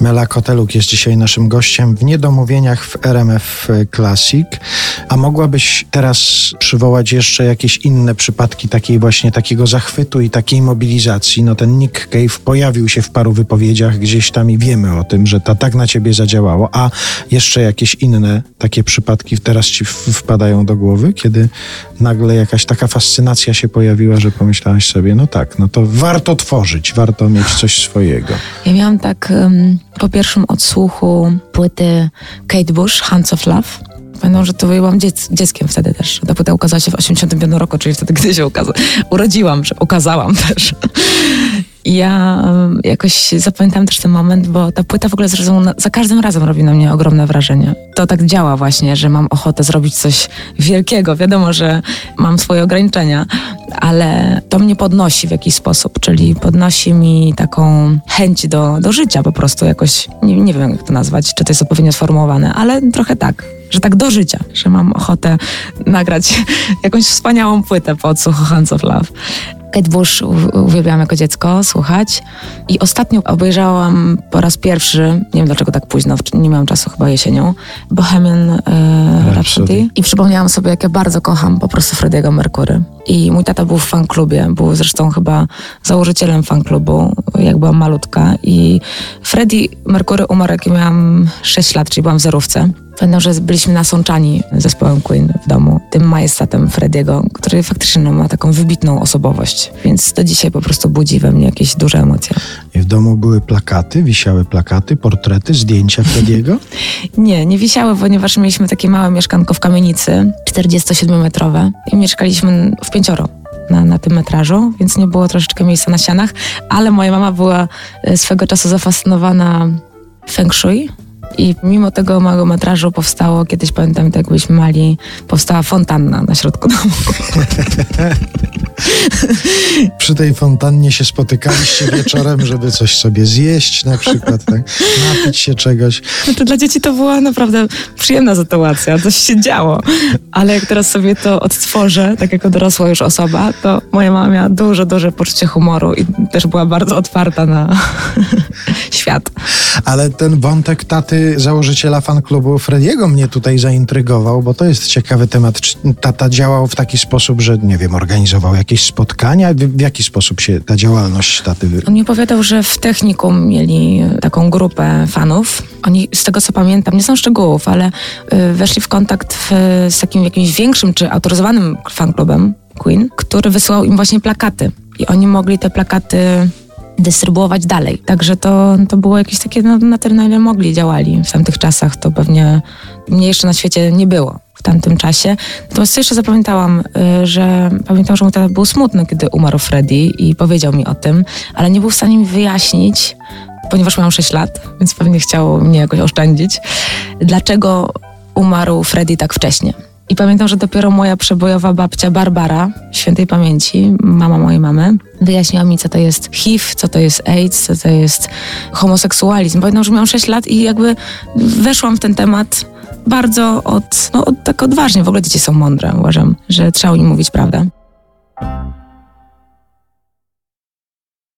Mela Koteluk jest dzisiaj naszym gościem w Niedomówieniach w RMF Classic. A mogłabyś teraz przywołać jeszcze jakieś inne przypadki takiej właśnie takiego zachwytu i takiej mobilizacji? No ten Nick Cave pojawił się w paru wypowiedziach gdzieś tam i wiemy o tym, że to tak na ciebie zadziałało. A jeszcze jakieś inne takie przypadki teraz ci wpadają do głowy, kiedy nagle jakaś taka fascynacja się pojawiła, że pomyślałaś sobie, no tak, no to warto tworzyć, warto mieć coś swojego. Ja miałam tak um, po pierwszym odsłuchu płyty Kate Bush, Hands of Love. Pamiętam, że to dziec dzieckiem wtedy też. Ta płyta ukazała się w 85 roku, czyli wtedy, gdy się urodziłam, że ukazałam też. Ja jakoś zapamiętałam też ten moment, bo ta płyta w ogóle zresztą za każdym razem robi na mnie ogromne wrażenie. To tak działa właśnie, że mam ochotę zrobić coś wielkiego. Wiadomo, że mam swoje ograniczenia, ale to mnie podnosi w jakiś sposób, czyli podnosi mi taką chęć do, do życia po prostu jakoś. Nie, nie wiem, jak to nazwać, czy to jest odpowiednio sformułowane, ale trochę tak że tak do życia, że mam ochotę nagrać jakąś wspaniałą płytę po odsłuchu Hands of Love. Kate Bush uwielbiałam jako dziecko słuchać i ostatnio obejrzałam po raz pierwszy, nie wiem dlaczego tak późno, nie miałam czasu chyba jesienią, Bohemian e, Rhapsody i przypomniałam sobie, jak ja bardzo kocham po prostu Frediego Mercury. I mój tata był w fanklubie, był zresztą chyba założycielem fanklubu, jak byłam malutka i Freddie Mercury umarł, jak miałam 6 lat, czyli byłam w zerówce. Pamiętam, że byliśmy nasączani zespołem Queen w domu, tym majestatem Frediego, który faktycznie no, ma taką wybitną osobowość, więc do dzisiaj po prostu budzi we mnie jakieś duże emocje. I w domu były plakaty, wisiały plakaty, portrety, zdjęcia Frediego? nie, nie wisiały, ponieważ mieliśmy takie małe mieszkanko w kamienicy, 47-metrowe i mieszkaliśmy w pięcioro. Na, na, tym metrażu, więc nie było troszeczkę miejsca na ścianach, ale moja mama była e, swego czasu zafascynowana feng shui, i mimo tego małego metrażu powstało, kiedyś pamiętam, jak byliśmy mali, powstała fontanna na środku domu. Przy tej fontannie się spotykaliście wieczorem, żeby coś sobie zjeść na przykład, tak? napić się czegoś. Znaczy dla dzieci to była naprawdę przyjemna sytuacja, coś się działo. Ale jak teraz sobie to odtworzę, tak jako dorosła już osoba, to moja mama miała duże, duże poczucie humoru i też była bardzo otwarta na świat. Ale ten wątek taty założyciela fanklubu Frediego mnie tutaj zaintrygował, bo to jest ciekawy temat. Czy tata działał w taki sposób, że nie wiem, organizował jakieś spotkania? W, w jaki sposób się ta działalność taty... On mi opowiadał, że w technikum mieli taką grupę fanów. Oni, z tego co pamiętam, nie są szczegółów, ale y, weszli w kontakt w, z takim jakimś większym czy autoryzowanym fanklubem Queen, który wysyłał im właśnie plakaty. I oni mogli te plakaty dystrybuować dalej. Także to, to było jakieś takie, no, na tyle, na ile mogli, działali. W tamtych czasach to pewnie mnie jeszcze na świecie nie było w tamtym czasie. Natomiast jeszcze zapamiętałam, y, że pamiętam, że mój tata był smutny, kiedy umarł Freddy i powiedział mi o tym, ale nie był w stanie mi wyjaśnić, ponieważ miałam 6 lat, więc pewnie chciał mnie jakoś oszczędzić, dlaczego umarł Freddy tak wcześnie. I pamiętam, że dopiero moja przebojowa babcia Barbara, świętej pamięci, mama mojej mamy, wyjaśniła mi, co to jest HIV, co to jest AIDS, co to jest homoseksualizm. Pamiętam, że miałam 6 lat i jakby weszłam w ten temat bardzo od, no, od, tak odważnie. W ogóle dzieci są mądre, uważam, że trzeba im mówić prawdę.